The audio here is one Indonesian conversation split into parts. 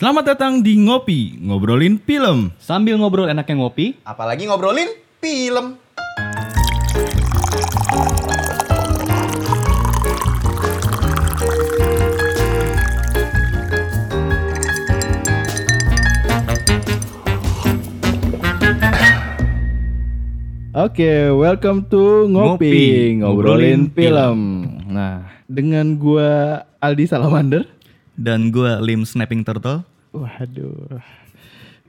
Selamat datang di Ngopi, ngobrolin film. Sambil ngobrol enaknya ngopi, Apalagi ngobrolin film. Oke, welcome to Ngopi, Ngopi, ngobrolin ngobrolin film. Nah, dengan gua Aldi Salamander. dan gue Lim Snapping Turtle. Waduh.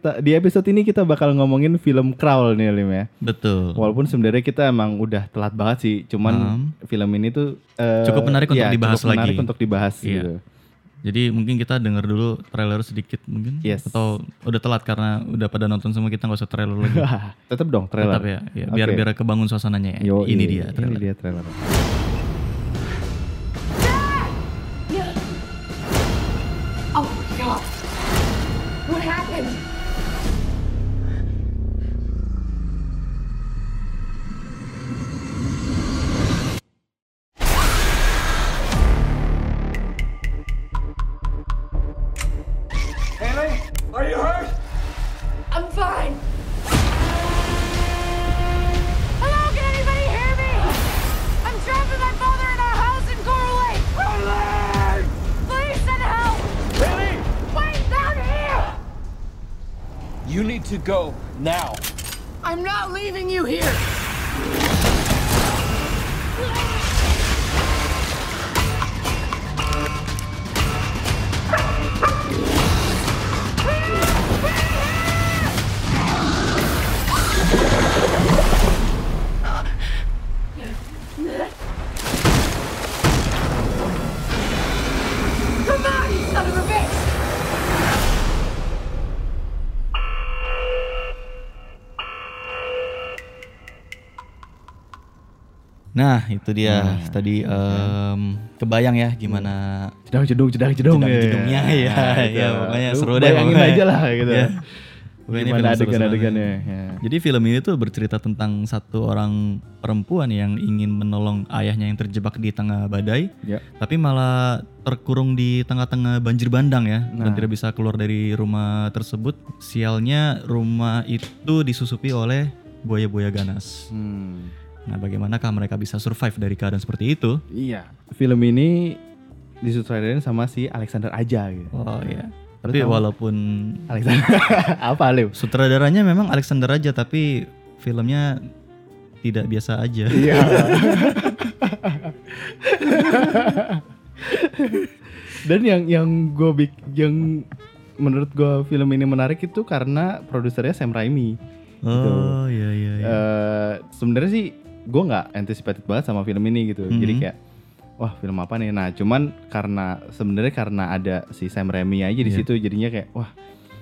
Di episode ini kita bakal ngomongin film Crawl nih Lim ya. Betul. Walaupun sebenarnya kita emang udah telat banget sih, cuman Hmm. film ini tuh eh, Cukup menarik untuk iya, dibahas cukup menarik lagi. untuk dibahas Iya. gitu. Jadi mungkin kita dengar dulu trailer sedikit mungkin. Yes. Atau udah telat karena udah pada nonton semua kita nggak usah trailer lagi. Tetap dong trailer. Tetap ya, ya, biar Oke. biar kebangun suasananya ya. Yo, ini iya, dia trailer. Ini dia trailer. Now. I'm not leaving you here. Nah itu dia tadi em, kebayang ya gimana Jedang jedung jedang jedung jedang-jedungnya ya, gitu. ya pokoknya Lu seru deh bayangin pokoknya. aja lah gitu. Ya. Pokoknya ini Gimana adegan-adegannya, ya. Jadi film ini tuh bercerita tentang satu orang perempuan yang ingin menolong ayahnya yang terjebak di tengah badai, Ya. tapi malah terkurung di tengah-tengah banjir bandang ya, dan Nah. tidak bisa keluar dari rumah tersebut. Sialnya rumah itu disusupi oleh buaya-buaya ganas. Hmm. Nah, bagaimanakah mereka bisa survive dari keadaan seperti itu? Iya. Film ini disutradarin sama si Alexander Aja gitu. Oh iya. Tapi walaupun Alexander apa Lim? sutradaranya memang Alexander aja, tapi filmnya tidak biasa aja. Iya. Dan yang yang gue bik yang menurut gue film ini menarik itu karena produsernya Sam Raimi. Oh iya iya. iya. Eh, Sebenarnya sih gue nggak anticipated banget sama film ini gitu. Jadi Mhm. kayak wah film apa nih? Nah cuman karena sebenarnya karena ada si Sam Raimi aja di Iya. situ jadinya kayak wah.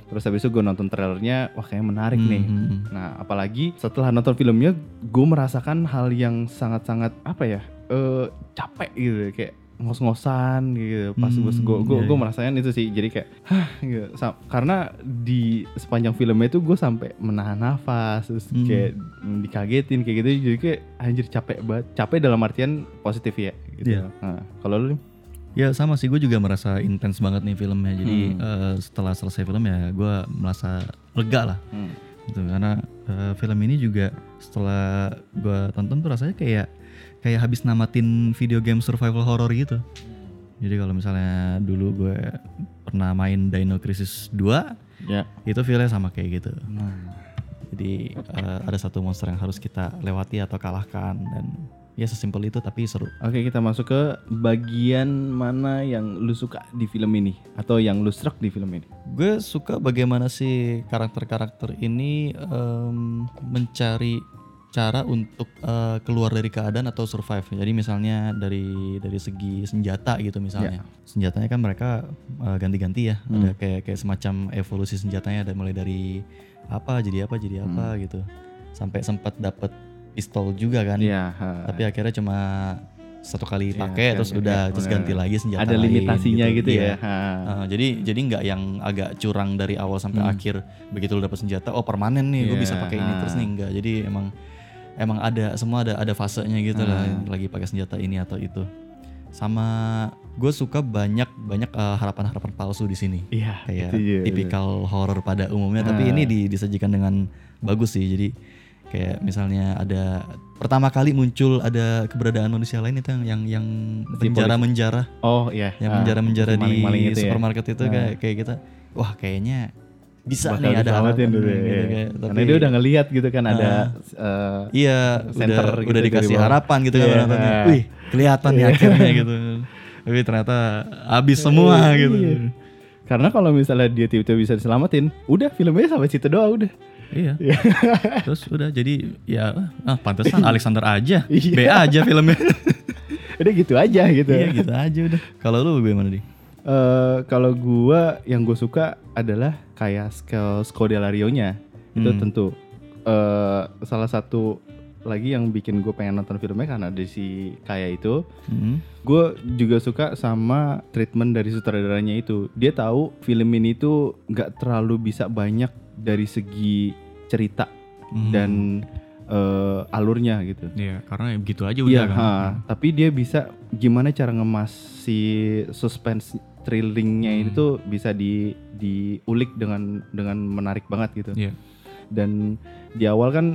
Terus habis itu gue nonton trailernya, wah kayaknya menarik nih. Mhm. Nah, apalagi setelah nonton filmnya, gue merasakan hal yang sangat-sangat apa ya, eh capek gitu, kayak ngos-ngosan gitu. Pas Hmm, gue gue iya, gue iya. merasakan itu sih, jadi kayak, hah, gitu. Karena di sepanjang filmnya itu gue sampai menahan nafas, terus Hmm. kayak dikagetin kayak gitu, jadi kayak anjir capek banget. Capek dalam artian positif ya. Gitu. Iya. Nah, kalau lu? Ya sama sih, gue juga merasa intens banget nih filmnya. Jadi Hmm. eh, setelah selesai film ya, gue merasa lega lah. Hmm. Gitu karena eh, film ini juga setelah gue tonton tuh rasanya kayak kayak habis namatin video game survival horror gitu. Jadi kalau misalnya dulu gue pernah main Dino Crisis 2, Ya. itu feelnya sama kayak gitu. Nah. Jadi eh, ada satu monster yang harus kita lewati atau kalahkan dan ya sesimpel itu tapi seru. Oke kita masuk ke bagian mana yang lu suka di film ini atau yang lu struck di film ini. Gue suka bagaimana sih karakter-karakter ini em, mencari cara untuk eh, keluar dari keadaan atau survive. Jadi misalnya dari dari segi senjata gitu misalnya. Senjatanya kan mereka eh, ganti-ganti ya. Ada kayak kayak semacam evolusi senjatanya ada mulai dari apa jadi apa jadi apa gitu. Sampai sempat dapat pistol juga kan. Iya. ha. Tapi akhirnya cuma satu kali Iya, pakai iya, terus iya, udah iya. terus ganti lagi senjata ada lain limitasinya gitu, Iya. ya. Uh, jadi jadi nggak yang agak curang dari awal sampai akhir begitu lu dapat senjata oh permanen nih gue Iya, bisa pakai ini terus nih enggak jadi emang emang ada semua ada ada fasenya gitu lah lagi pakai senjata ini atau itu sama gue suka banyak banyak eh, harapan-harapan palsu di sini. Iya, Kayak dia, tipikal horor pada umumnya, tapi Ah. ini di- disajikan dengan bagus sih. Jadi kayak misalnya ada pertama kali muncul ada keberadaan manusia lain itu yang yang, yang Si menjara-menjara, Oh iya. yang Ah, menjara-menjara di maling-maling itu ya. supermarket itu Ah. kayak kayak kita, wah kayaknya bisa Bakal nih ada harapan dulu nih, ya, gitu, iya. kayak, Karena tapi- dia udah ngeliat gitu kan ada eh, Iya, center udah, gitu udah dikasih bawah. harapan gitu kan Iya. penontonnya. Wih, kelihatan nih akhirnya gitu. Tapi ternyata habis semua gitu. Iya. Karena kalau misalnya dia tiba-tiba bisa diselamatin, udah filmnya sampai situ doang udah. Iya. Terus udah jadi ya ah pantesan Alexander aja. Iya. B aja filmnya. Udah gitu aja gitu. iya gitu aja udah. Kalau lu gimana nih? Eh, kalau gua yang gue suka adalah kayak scale Scodelario-nya. Itu Hmm. tentu eh salah satu lagi yang bikin gue pengen nonton filmnya karena ada si kayak itu. Hmm. Gue juga suka sama treatment dari sutradaranya itu. Dia tahu film ini tuh nggak terlalu bisa banyak dari segi cerita Hmm. dan eh, alurnya gitu. Iya, karena begitu aja Iya, udah kan. ha. tapi dia bisa gimana cara ngemas si suspense thrillingnya Hmm. itu bisa di diulik dengan dengan menarik banget gitu. Iya. Dan di awal kan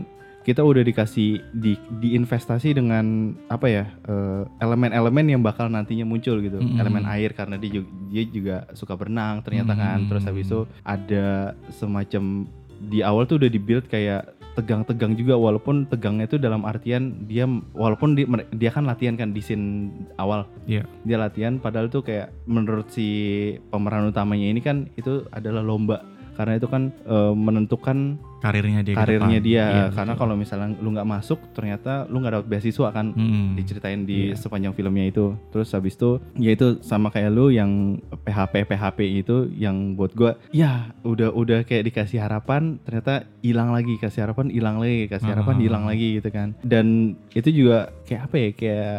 kita udah dikasih di diinvestasi dengan apa ya eh, elemen-elemen yang bakal nantinya muncul gitu. Mm-mm. Elemen air karena dia juga, dia juga suka berenang ternyata kan. Mm. Terus habis itu ada semacam di awal tuh udah dibuild kayak tegang-tegang juga walaupun tegangnya itu dalam artian dia walaupun dia, dia kan latihan kan di scene awal Iya. dia latihan padahal tuh kayak menurut si pemeran utamanya ini kan itu adalah lomba karena itu kan eh, menentukan Karirnya dia karirnya dia Iya, karena kalau misalnya lu nggak masuk ternyata lu nggak dapat beasiswa kan Hmm. diceritain di Iya. sepanjang filmnya itu terus habis itu ya itu sama kayak lu yang PHP PHP itu yang buat gua ya udah udah kayak dikasih harapan ternyata hilang lagi kasih harapan hilang lagi kasih harapan Ah. hilang lagi gitu kan dan itu juga kayak apa ya kayak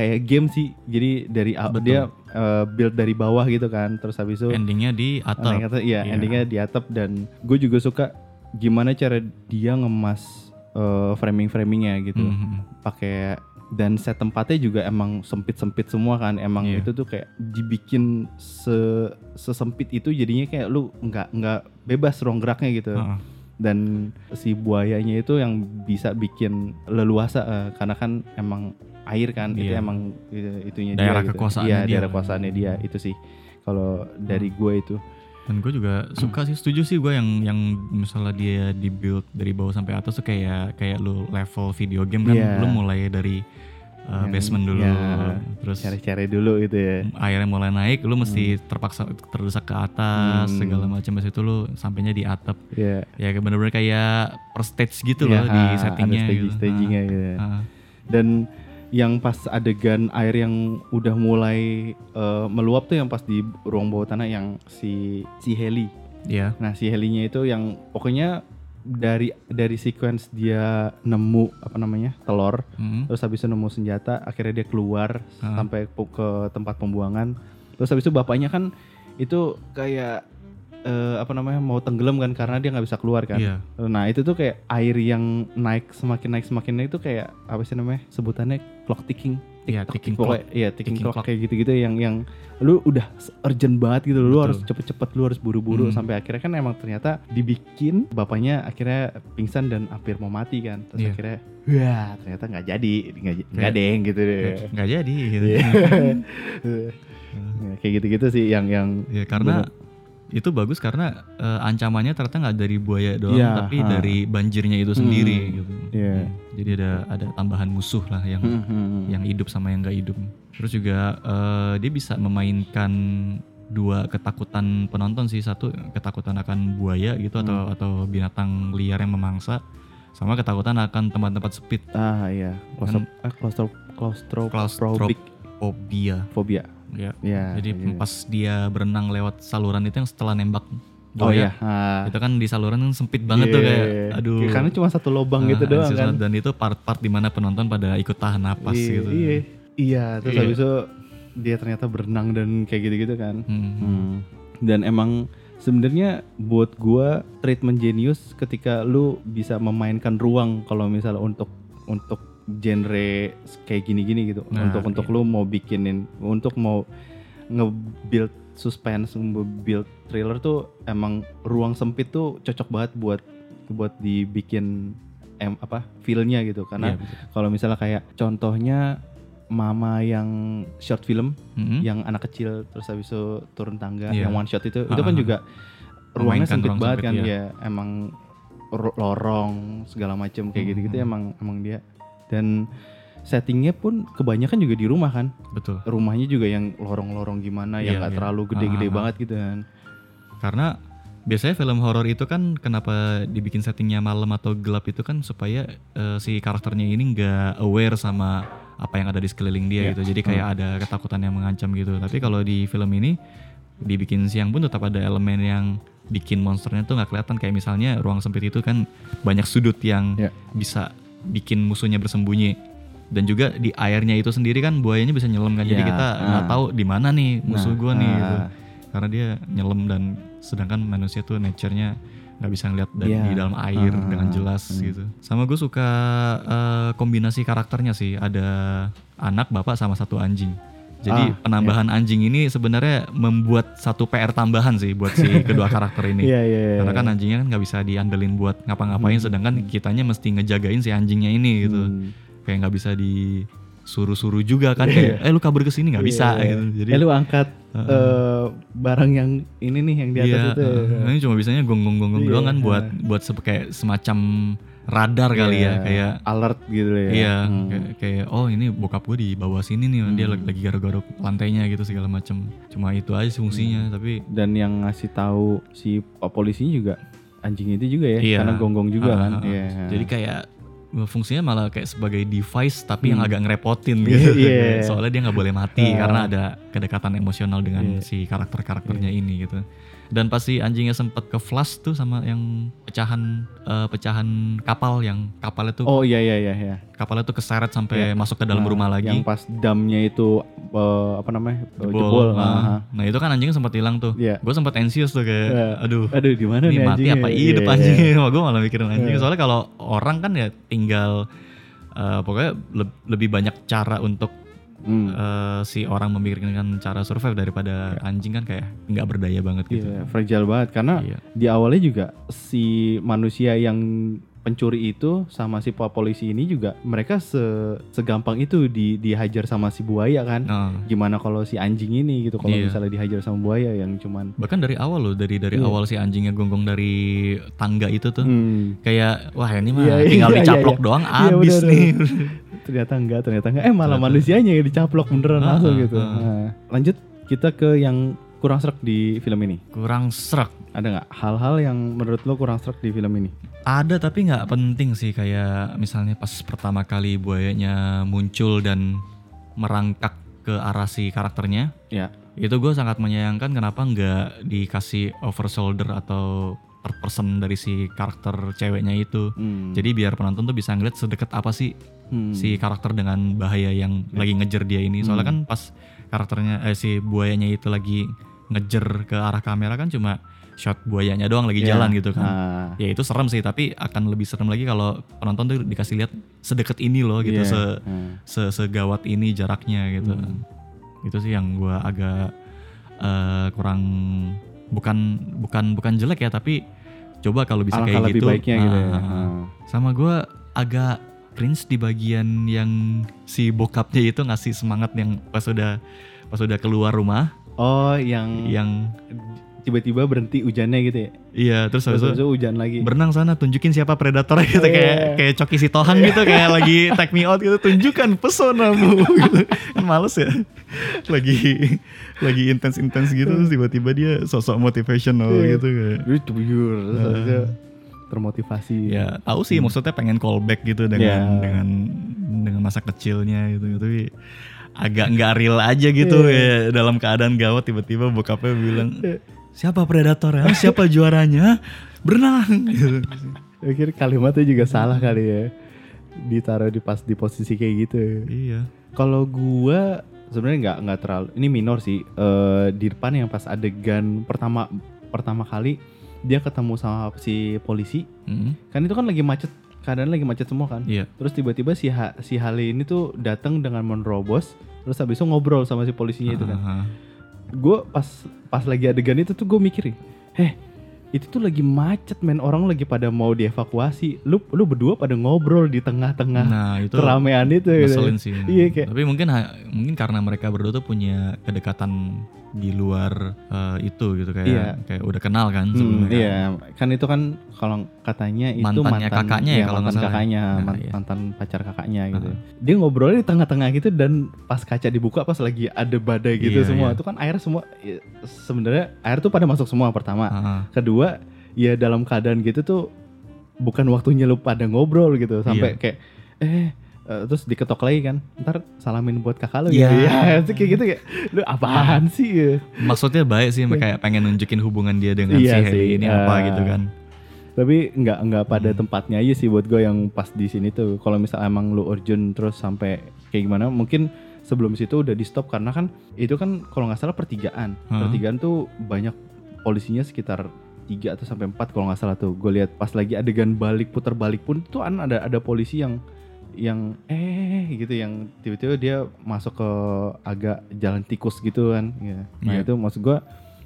kayak game sih jadi dari Betul. dia uh, build dari bawah gitu kan terus habis itu endingnya di atap. Ending atap, iya, Iya. endingnya di atap dan gue juga suka gimana cara dia ngemas eh, framing-framingnya gitu. Hmm. Pakai dan set tempatnya juga emang sempit-sempit semua kan. Emang Iya. itu tuh kayak dibikin se sesempit itu jadinya kayak lu nggak nggak bebas ruang geraknya gitu. Heeh. Dan si buayanya itu yang bisa bikin leluasa eh, karena kan emang air kan itu Iya. emang itu- itunya Daerah dia gitu. kekuasaannya Iya, dia. daerah kekuasaannya dia itu sih. Kalau dari gue itu. Dan gue juga suka sih, setuju sih gue yang yang misalnya dia di build dari bawah sampai atas tuh kayak kayak lu level video game kan, Iya. lu mulai dari uh, basement dulu, ya, terus cari-cari dulu gitu ya. airnya mulai naik, lu mesti terpaksa terdesak ke atas Hmm. segala macam habis itu lu sampainya di atap. Iya. Ya kayak bener-bener kayak per stage gitu Iya, loh di ha, settingnya ada gitu. staging stagingnya gitu. ya. Ah, ah. Dan yang pas adegan air yang udah mulai eh, meluap tuh yang pas di ruang bawah tanah yang si si heli. Iya. Nah si helinya itu yang pokoknya dari dari sequence dia nemu apa namanya telur, Hmm. terus habis itu nemu senjata, akhirnya dia keluar Ah. sampai ke tempat pembuangan. Terus habis itu bapaknya kan itu kayak eh, apa namanya mau tenggelam kan karena dia nggak bisa keluar kan. Iya. Nah itu tuh kayak air yang naik semakin naik semakin naik itu kayak apa sih namanya sebutannya clock ticking. Iya, Tick-tock, ticking clock. Iya ticking, Ticking clock, clock. kayak gitu-gitu yang yang lu udah urgent banget gitu lu Betul. harus cepet-cepet lu harus buru-buru Hmm. sampai akhirnya kan emang ternyata dibikin bapaknya akhirnya pingsan dan hampir mau mati kan terus Iya. akhirnya wah ternyata nggak jadi nggak Kayak- deng gitu deh Nggak jadi gitu. Iya. Ya, kayak gitu-gitu sih yang yang Ya karena itu bagus karena eh, ancamannya ternyata nggak dari buaya doang Iya, tapi ha. dari banjirnya itu sendiri Hmm, gitu. iya. Hmm, Jadi ada ada tambahan musuh lah yang Hmm, hmm, yang hidup sama yang nggak hidup. Terus juga eh, dia bisa memainkan dua ketakutan penonton sih satu ketakutan akan buaya gitu atau Hmm. atau binatang liar yang memangsa sama ketakutan akan tempat-tempat sepit ah iya claustro claustrophobic fobia fobia ya. ya Jadi iya. pas dia berenang lewat saluran itu yang setelah nembak oh iya buaya, ah. itu kan di saluran kan sempit banget tuh Iya. kayak aduh karena cuma satu lubang gitu Ah, doang kan dan itu part-part di mana penonton pada ikut tahan napas iya, gitu iya iya terus Iya. habis itu dia ternyata berenang dan kayak gitu-gitu kan Hmm. Hmm. dan emang sebenarnya buat gua treatment genius ketika lu bisa memainkan ruang kalau misalnya untuk untuk genre kayak gini-gini gitu Nah, untuk untuk iya. lu mau bikinin untuk mau nge-build suspense, nge-build thriller tuh emang ruang sempit tuh cocok banget buat buat dibikin em apa feel-nya gitu karena Iya, betul. kalau misalnya kayak contohnya mama yang short film Mm-mm. yang anak kecil terus habis itu turun tangga Iya. yang one shot itu itu Ah, kan juga ruangnya sempit ruang banget sempit, kan iya. ya emang ro- lorong segala macam kayak Hmm, gitu-gitu hmm. emang emang dia dan settingnya pun kebanyakan juga di rumah kan betul. rumahnya juga yang lorong-lorong gimana yang Iya, nggak iya. terlalu gede-gede Ah, ah, ah. banget gitu kan Karena biasanya film horor itu kan kenapa dibikin settingnya malam atau gelap itu kan supaya eh, si karakternya ini nggak aware sama apa yang ada di sekeliling dia Iya. gitu. Jadi kayak ada ketakutan yang mengancam gitu. Tapi kalau di film ini dibikin siang pun tetap ada elemen yang bikin monsternya tuh nggak kelihatan kayak misalnya ruang sempit itu kan banyak sudut yang Iya. bisa bikin musuhnya bersembunyi dan juga di airnya itu sendiri kan buayanya bisa nyelam kan jadi Iya, kita nggak ah. tahu di mana nih musuh Nah, gua nih ah. gitu karena dia nyelam dan sedangkan manusia tuh nature-nya nggak bisa ngeliat dari Iya. di dalam air Ah, dengan jelas hmm. gitu. Sama gue suka eh, kombinasi karakternya sih. Ada anak, bapak sama satu anjing. Jadi Ah, penambahan anjing ini sebenarnya membuat satu PR tambahan sih buat si kedua karakter ini. Iya, iya, iya. Karena kan anjingnya kan nggak bisa diandelin buat ngapa-ngapain, sedangkan kitanya mesti ngejagain si anjingnya ini gitu. Hmm. Kayak nggak bisa disuruh-suruh juga kan kayak, eh lu kabur ke sini nggak bisa Iya. gitu. Jadi eh lu angkat eh, barang yang ini nih yang di atas Iya, itu uh, ini cuma bisanya gonggong-gonggong Iya, doang kan buat uh. buat sep- kayak semacam radar kali ya Iya, kayak alert gitu ya iya Hmm. kayak, kayak, oh ini bokap gue di bawah sini nih dia lagi, garuk-garuk lantainya gitu segala macam cuma itu aja sih fungsinya Hmm. tapi dan yang ngasih tahu si polisinya juga anjing itu juga ya Iya. karena gonggong juga Ah, kan ah, ah. Iya. jadi kayak uh, fungsinya malah kayak sebagai device tapi yang Hmm. agak ngerepotin gitu Iya. soalnya dia nggak boleh mati Ah. karena ada kedekatan emosional dengan Iya. si karakter-karakternya ini gitu dan pasti anjingnya sempet ke flash tuh sama yang pecahan eh, pecahan kapal yang kapalnya tuh oh iya iya iya iya kapalnya tuh keseret sampai Iya. masuk ke dalam Nah, rumah lagi yang pas damnya itu eh, apa namanya eh, jebol, jebol, Nah, Ah. nah itu kan anjingnya sempat hilang tuh Iya. gue sempat anxious tuh kayak Iya. aduh aduh di mana ini nih mati anjingnya? apa Iya, hidup iya, anjing iya. gue malah mikirin anjing Iya. soalnya kalau orang kan ya tinggal eh, pokoknya leb- lebih banyak cara untuk Hmm. eh, si orang memikirkan cara survive daripada anjing kan kayak nggak berdaya banget gitu Iya, fragile banget karena Iya. di awalnya juga si manusia yang pencuri itu sama si polisi ini juga mereka se segampang itu di dihajar sama si buaya kan. Nah, Gimana kalau si anjing ini gitu kalau Iya. misalnya dihajar sama buaya yang cuman bahkan dari awal loh dari dari Iya. awal si anjingnya gonggong dari tangga itu tuh hmm, kayak wah ini mah iya, tinggal iya, dicaplok iya. doang Iya, abis bener, nih ternyata enggak, ternyata enggak. Eh malah Ternyata. manusianya yang dicaplok beneran Ah, langsung ah, gitu. ah. Nah, lanjut kita ke yang kurang serak di film ini. kurang serak Ada nggak hal-hal yang menurut lo kurang serak di film ini? Ada tapi nggak penting sih kayak misalnya pas pertama kali buayanya muncul dan merangkak ke arah si karakternya Ya. itu gue sangat menyayangkan kenapa nggak dikasih over shoulder atau third person dari si karakter ceweknya itu Hmm. jadi biar penonton tuh bisa ngeliat sedekat apa sih Hmm. si karakter dengan bahaya yang lagi ngejar dia ini soalnya kan pas karakternya eh, si buayanya itu lagi ngejar ke arah kamera kan cuma shot buayanya doang lagi Ya. jalan gitu kan Ah. ya itu serem sih tapi akan lebih serem lagi kalau penonton tuh dikasih lihat sedekat ini loh gitu Iya. se, Hmm. se segawat ini jaraknya gitu itu sih yang gua agak eh, kurang bukan bukan bukan jelek ya tapi coba kalau bisa Alangkah kayak lebih gitu baiknya gitu ya. ah. sama gua agak cringe di bagian yang si bokapnya itu ngasih semangat yang pas udah pas udah keluar rumah Oh, yang yang tiba-tiba berhenti hujannya gitu ya. iya terus habis itu hujan lagi. berenang sana tunjukin siapa predatornya gitu Iya. kayak kayak Coki Sitohang gitu kayak lagi take me out gitu tunjukkan pesonamu gitu. kan males ya lagi lagi intens-intens gitu terus tiba-tiba dia sosok motivational Iya. gitu kayak itu termotivasi. ya tahu sih maksudnya pengen callback gitu dengan Iya. dengan dengan masa kecilnya gitu tapi agak nggak real aja gitu Iya. ya dalam keadaan gawat tiba-tiba bokapnya bilang siapa predatornya siapa juaranya berenang gitu. Akhirnya kalimatnya juga salah kali ya. Ditaruh di pas di posisi kayak gitu. iya Kalau gua sebenarnya nggak nggak terlalu ini minor sih. Eh di depan yang pas adegan pertama pertama kali dia ketemu sama si polisi, Mm, kan itu kan lagi macet, keadaan lagi macet semua kan. iya Terus tiba-tiba si Ha- si Hale ini tuh datang dengan menerobos, terus habis itu ngobrol sama si polisinya itu kan. Gue pas pas lagi adegan itu tuh gue mikir heh itu tuh lagi macet men orang lagi pada mau dievakuasi lu lu berdua pada ngobrol di tengah-tengah Nah, itu keramaian itu gitu. sih. iya kayak Tapi mungkin mungkin karena mereka berdua tuh punya kedekatan di luar eh, itu gitu kayak Iya. kayak udah kenal kan Hmm, sebelumnya. kan. iya, kan itu kan kalau katanya itu Mantannya mantan kakaknya ya iya, kalau mantan ya? kakaknya, Nah, man- iya. mantan pacar kakaknya gitu. Dia ngobrolnya di tengah-tengah gitu dan pas kaca dibuka pas lagi ada badai gitu Iya, semua, iya. itu kan air semua ya, sebenarnya air tuh pada masuk semua pertama. Ah, Kedua, ya dalam keadaan gitu tuh bukan waktunya lu pada ngobrol gitu sampai Iya. kayak eh eh, terus diketok lagi kan ntar salamin buat kakak lu Iya. gitu ya itu kayak gitu kayak lu apaan sih ya? maksudnya baik sih kayak pengen nunjukin hubungan dia dengan Iya si Harry sih, ini apa eh, gitu kan. tapi nggak nggak pada Hmm. tempatnya aja sih buat gue yang pas di sini tuh kalau misal emang lu urgent terus sampai kayak gimana mungkin sebelum situ udah di stop karena kan itu kan kalau nggak salah pertigaan Hmm. pertigaan tuh banyak polisinya sekitar tiga atau sampai empat kalau nggak salah tuh gue lihat pas lagi adegan balik putar balik pun tuh kan ada ada polisi yang yang eh gitu yang tiba-tiba dia masuk ke agak jalan tikus gitu kan ya. nah Iya. itu maksud gue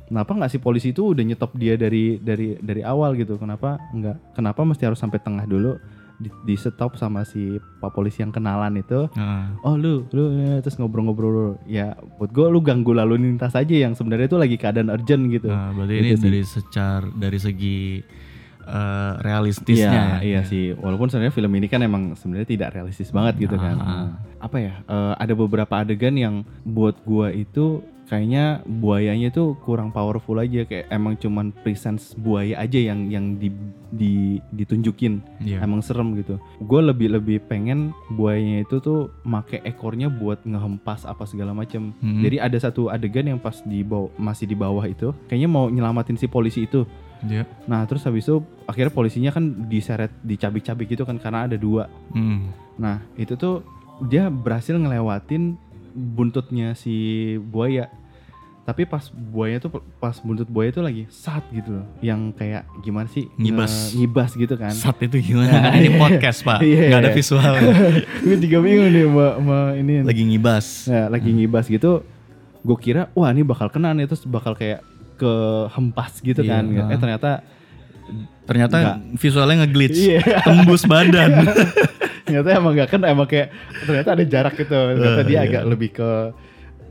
kenapa nggak si polisi itu udah nyetop dia dari dari dari awal gitu kenapa nggak kenapa mesti harus sampai tengah dulu di, di stop sama si pak polisi yang kenalan itu Ah, oh lu lu ya, terus ngobrol-ngobrol ya buat gue lu ganggu lalu lintas aja yang sebenarnya itu lagi keadaan urgent gitu nah, berarti Gitu ini sih. dari secara dari segi eh, realistisnya Iya, ya. iya sih. Walaupun sebenarnya film ini kan emang sebenarnya tidak realistis banget gitu kan. Ah. Nah, Apa ya? eh, ada beberapa adegan yang buat gua itu kayaknya buayanya tuh kurang powerful aja kayak emang cuman presence buaya aja yang yang di, di ditunjukin. Iya. Emang serem gitu. Gue lebih lebih pengen buayanya itu tuh make ekornya buat ngehempas apa segala macem. Hmm. Jadi ada satu adegan yang pas di bawah masih di bawah itu, kayaknya mau nyelamatin si polisi itu. Iya. Nah terus habis itu akhirnya polisinya kan diseret dicabik-cabik gitu kan karena ada dua. Hmm. Nah itu tuh dia berhasil ngelewatin buntutnya si buaya. Tapi pas buaya tuh pas buntut buaya tuh lagi sat gitu loh. Yang kayak gimana sih? Ngibas. Nge- ngibas gitu kan. Sat itu gimana? Kan ini podcast pak, Iya, nggak ada iya. visual. Gue juga bingung nih sama, sama ini. Lagi ngibas. Ya, lagi ngibas gitu. Gue kira wah ini bakal kena nih terus bakal kayak kehempas gitu Iya, kan. ah. Eh ternyata Ternyata Nggak. visualnya nge-glitch, Iya. tembus badan. ternyata emang gak kena emang kayak ternyata ada jarak gitu ternyata Eh, dia iya. agak lebih ke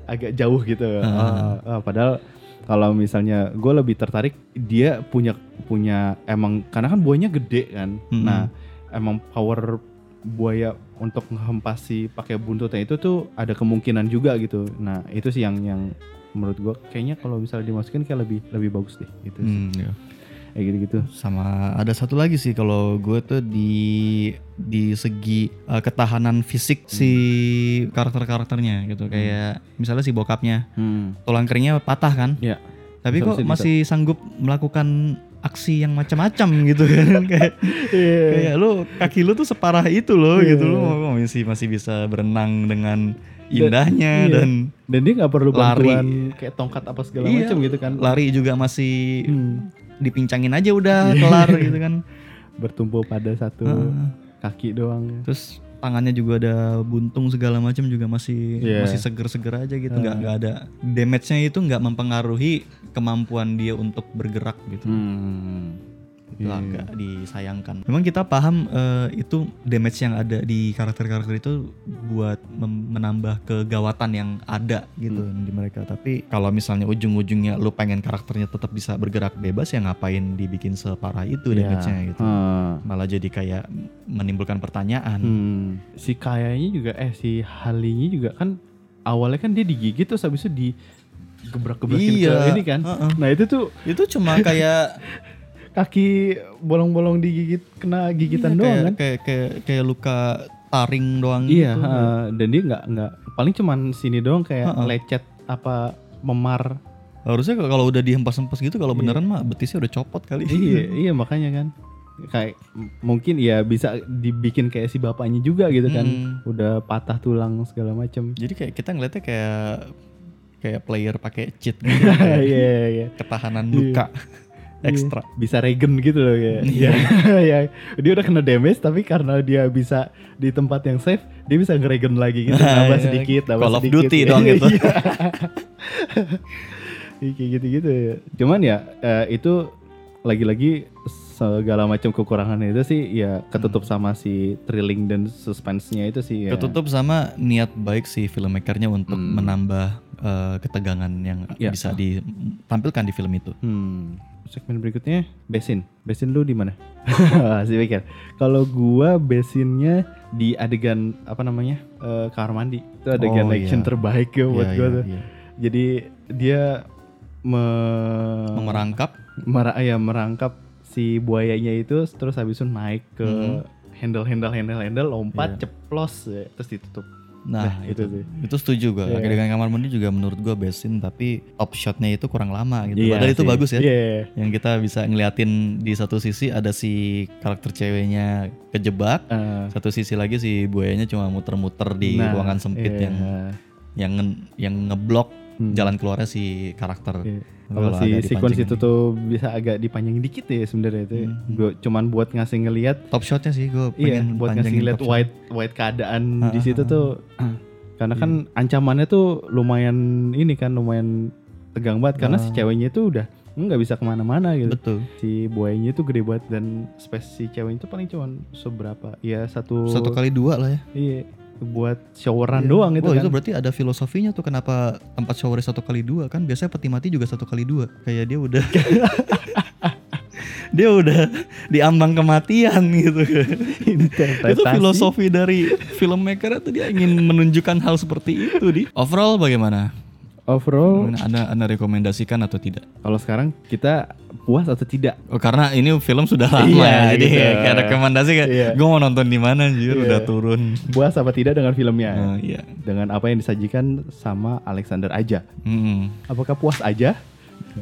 agak jauh gitu Ah, ah, padahal kalau misalnya gue lebih tertarik dia punya punya emang karena kan buahnya gede kan Mm-mm. nah emang power buaya untuk menghempasi pakai buntutnya itu tuh ada kemungkinan juga gitu nah itu sih yang yang menurut gue kayaknya kalau misalnya dimasukin kayak lebih lebih bagus deh gitu sih. Hmm, iya. kayak gitu gitu Sama ada satu lagi sih kalau gue tuh di di segi uh, ketahanan fisik si karakter-karakternya gitu. Kayak misalnya si bokapnya hmm. tulang keringnya patah kan, ya tapi Bisa- kok bisa- masih sanggup melakukan aksi yang macam-macam gitu kan? Kayak Iya. kayak lu kaki lu tuh separah itu loh gitu lu mau- masih masih bisa berenang dengan indahnya iya. dan dan dia nggak perlu Lari. bantuan kayak tongkat apa segala Iya, macam gitu kan lari juga masih Hmm. dipincangin aja udah kelar gitu kan bertumpu pada satu Heeh. kaki doang terus tangannya juga ada buntung segala macam juga masih Iya. masih seger-seger aja gitu nggak nggak ada damage-nya itu nggak mempengaruhi kemampuan dia untuk bergerak gitu hmm. Itu Iya. agak disayangkan memang kita paham eh, itu damage yang ada di karakter-karakter itu buat menambah kegawatan yang ada gitu Hmm. di mereka tapi kalau misalnya ujung-ujungnya lu pengen karakternya tetap bisa bergerak bebas ya ngapain dibikin separah itu Iya. damage-nya gitu Heeh. malah jadi kayak menimbulkan pertanyaan Hmm. si kayanya juga eh si Halinya juga kan awalnya kan dia digigit terus habis itu di gebrak-gebrakin Iya, ke ini kan heeh. nah itu tuh itu cuma kayak kaki bolong-bolong digigit kena gigitan iya, doang kayak, kan? kayak kayak kayak luka taring doang iya gitu. heeh. dan dia nggak nggak paling cuman sini doang kayak Heeh. lecet apa memar. Harusnya kalau udah dihempas-hempas gitu kalau beneran mah betisnya udah copot kali. Iya iya makanya kan. Kayak mungkin ya bisa dibikin kayak si bapaknya juga gitu kan. Hmm. udah patah tulang segala macem. Jadi kayak kita ngeliatnya kayak kayak player pakai cheat gitu iya kayak iya iya ketahanan luka ekstra Iya, bisa regen gitu loh kayak Iya. ya dia udah kena damage tapi karena dia bisa di tempat yang safe dia bisa ngeregen lagi gitu Nah, nambah iya. sedikit nambah Call of sedikit Duty dong gitu. Iya. kayak gitu-gitu ya. Cuman ya eh, itu lagi-lagi segala macam kekurangannya itu sih ya ketutup sama si thrilling dan suspense-nya itu sih ya. Ketutup sama niat baik si filmmakernya untuk menambah eh, ketegangan yang Ya. bisa ditampilkan di film itu. Hmm. Segmen berikutnya besin. Besin lu di mana? si pikir. Kalau gua besinnya di adegan apa namanya? Eh, kamar mandi. Itu adegan Oh, action iya. terbaik ya buat Iya, gua iya, tuh. iya. Jadi dia me- Memerangkap mera- ya, merangkap si buayanya itu terus habis itu naik ke Mhm. handle handle handle handle lompat Iya. ceplos ya, terus ditutup. Nah, Nah, itu itu sih. itu setuju gue. Iya. Dengan kamar mandi juga menurut gue besin tapi top shotnya itu kurang lama gitu. Iya Padahal itu sih. bagus ya. Iya. Yang kita bisa ngeliatin di satu sisi ada si karakter ceweknya kejebak, Eh, satu sisi lagi si buayanya cuma muter-muter di nah, ruangan sempit iya. yang yang nge- yang ngeblok Hmm. jalan keluarnya si karakter. Iya. Kalau si sequence itu tuh bisa agak dipanjangin dikit ya sebenarnya itu. Hmm. Gue cuman buat ngasih ngelihat top shotnya sih gue Iya, pengen buat ngasih shot. white white keadaan di Ah, situ ah, tuh. Karena kan ancamannya tuh lumayan ini kan lumayan tegang banget karena si Ah. ceweknya itu udah nggak bisa ke mana-mana gitu. Betul. Si buayanya itu gede banget dan space si ceweknya itu paling cuman seberapa? Ya satu. Satu kali dua lah ya. Iya, buat showeran Iya. doang itu Wah, kan. itu berarti ada filosofinya tuh kenapa tempat shower satu kali dua? Kan biasanya peti mati juga satu kali dua. Kayak dia udah dia udah diambang kematian gitu itu filosofi dari filmmaker itu dia ingin menunjukkan hal seperti itu di. Overall bagaimana Overall, anda anda rekomendasikan atau tidak kalau sekarang kita puas atau tidak? oh karena ini film sudah lama Iya, ya jadi gitu. kayak rekomendasi kayak Iya. gue mau nonton di mana anjir Iya. udah turun Puas apa tidak dengan filmnya? Oh, iya Dengan apa yang disajikan sama Alexander aja? Mm-mm. Apakah puas aja?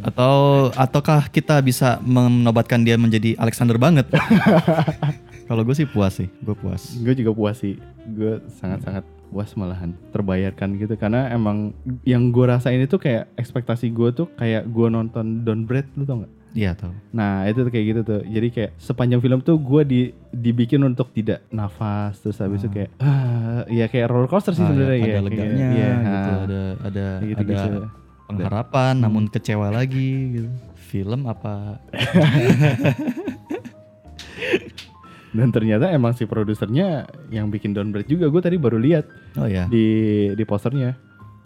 Atau ataukah kita bisa menobatkan dia menjadi Alexander banget? Kalau gue sih puas sih, gue puas. Gue juga puas sih. Gue sangat-sangat puas malahan. Terbayarkan gitu. Karena emang yang gue rasain itu kayak ekspektasi gue tuh kayak gue nonton Don Bread lu tau gak? Iya tau. Nah itu tuh kayak gitu tuh. Jadi kayak sepanjang film tuh gue di, dibikin untuk tidak nafas. Terus habis itu kayak ah, ya kayak roller coaster sih Ah, sebenarnya ya, ya. ada kayak- leganya, iya, gitu, ah. ada ada Kayak ada gitu-gitu. pengharapan, Hmm. namun kecewa lagi. Gitu. Film apa? Dan ternyata emang si produsernya yang bikin Don Bread juga. Gue tadi baru lihat Oh ya, di di posternya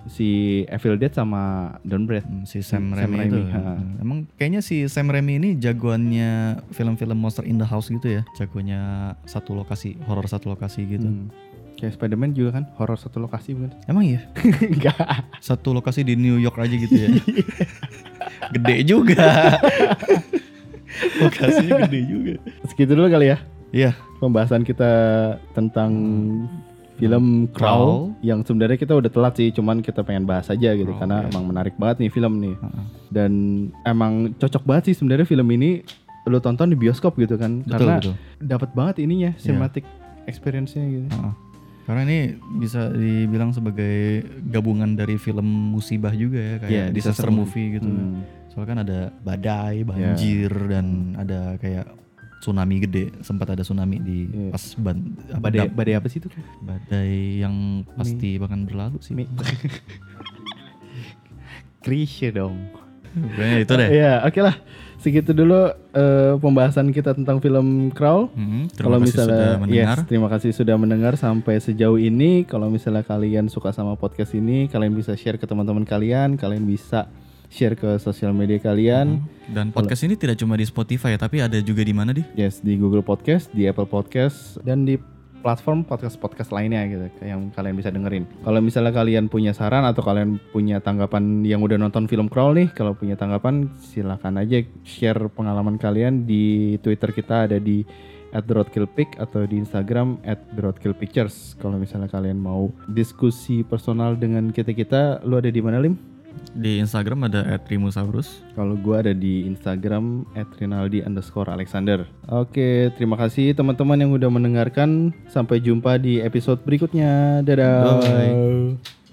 si Evil Dead sama Don Bread. Hmm, si Sam Sam Raimi itu. Ha. Hmm, Emang kayaknya si Sam Raimi ini jagoannya film-film Monster in the House gitu ya. Jagonya satu lokasi, horor satu lokasi gitu. Hmm. Kayak Spider-Man juga kan horor satu lokasi bukan? Emang iya? Enggak. Satu lokasi di New York aja gitu ya. gede juga. Lokasinya gede juga. Segitu dulu kali ya Iya. pembahasan kita tentang film Crawl Crawl. yang sebenarnya kita udah telat sih, cuman kita pengen bahas aja gitu Crawl, karena iya. emang menarik banget nih film nih. Heeh. Dan emang cocok banget sih sebenarnya film ini lo tonton di bioskop gitu kan Betul, karena dapat banget ininya cinematic experience-nya gitu. Heeh. Karena ini bisa dibilang sebagai gabungan dari film musibah juga ya kayak Iya, disaster disaster movie gitu. Hmm. Soalnya kan ada badai, banjir dan ada kayak tsunami gede. Sempat ada tsunami di Iya. pas ban, apa, Badai, dap- badai apa sih itu? badai yang pasti bahkan berlalu sih. Mi- Krisye dong. Pokoknya itu deh. Iya, oke lah. Segitu dulu eh, pembahasan kita tentang film Crawl. Hmm, Kalau misalnya, sudah mendengar. yes, terima kasih sudah mendengar sampai sejauh ini. Kalau misalnya kalian suka sama podcast ini, kalian bisa share ke teman-teman kalian, kalian bisa share ke sosial media kalian. Dan podcast ini tidak cuma di Spotify ya, tapi ada juga di mana di? Yes, di Google Podcast, di Apple Podcast, dan di platform podcast-podcast lainnya gitu yang kalian bisa dengerin. Kalau misalnya kalian punya saran atau kalian punya tanggapan yang udah nonton film Crawl nih, kalau punya tanggapan silakan aja share pengalaman kalian di Twitter kita ada di @roadkillpic atau di Instagram @roadkillpictures. Kalau misalnya kalian mau diskusi personal dengan kita-kita, lu ada di mana Lim? Di Instagram ada @rimusaurus. Kalau gua ada di Instagram @rinaldi underscore Alexander. Oke, terima kasih teman-teman yang udah mendengarkan. Sampai jumpa di episode berikutnya. Dadah. Bye.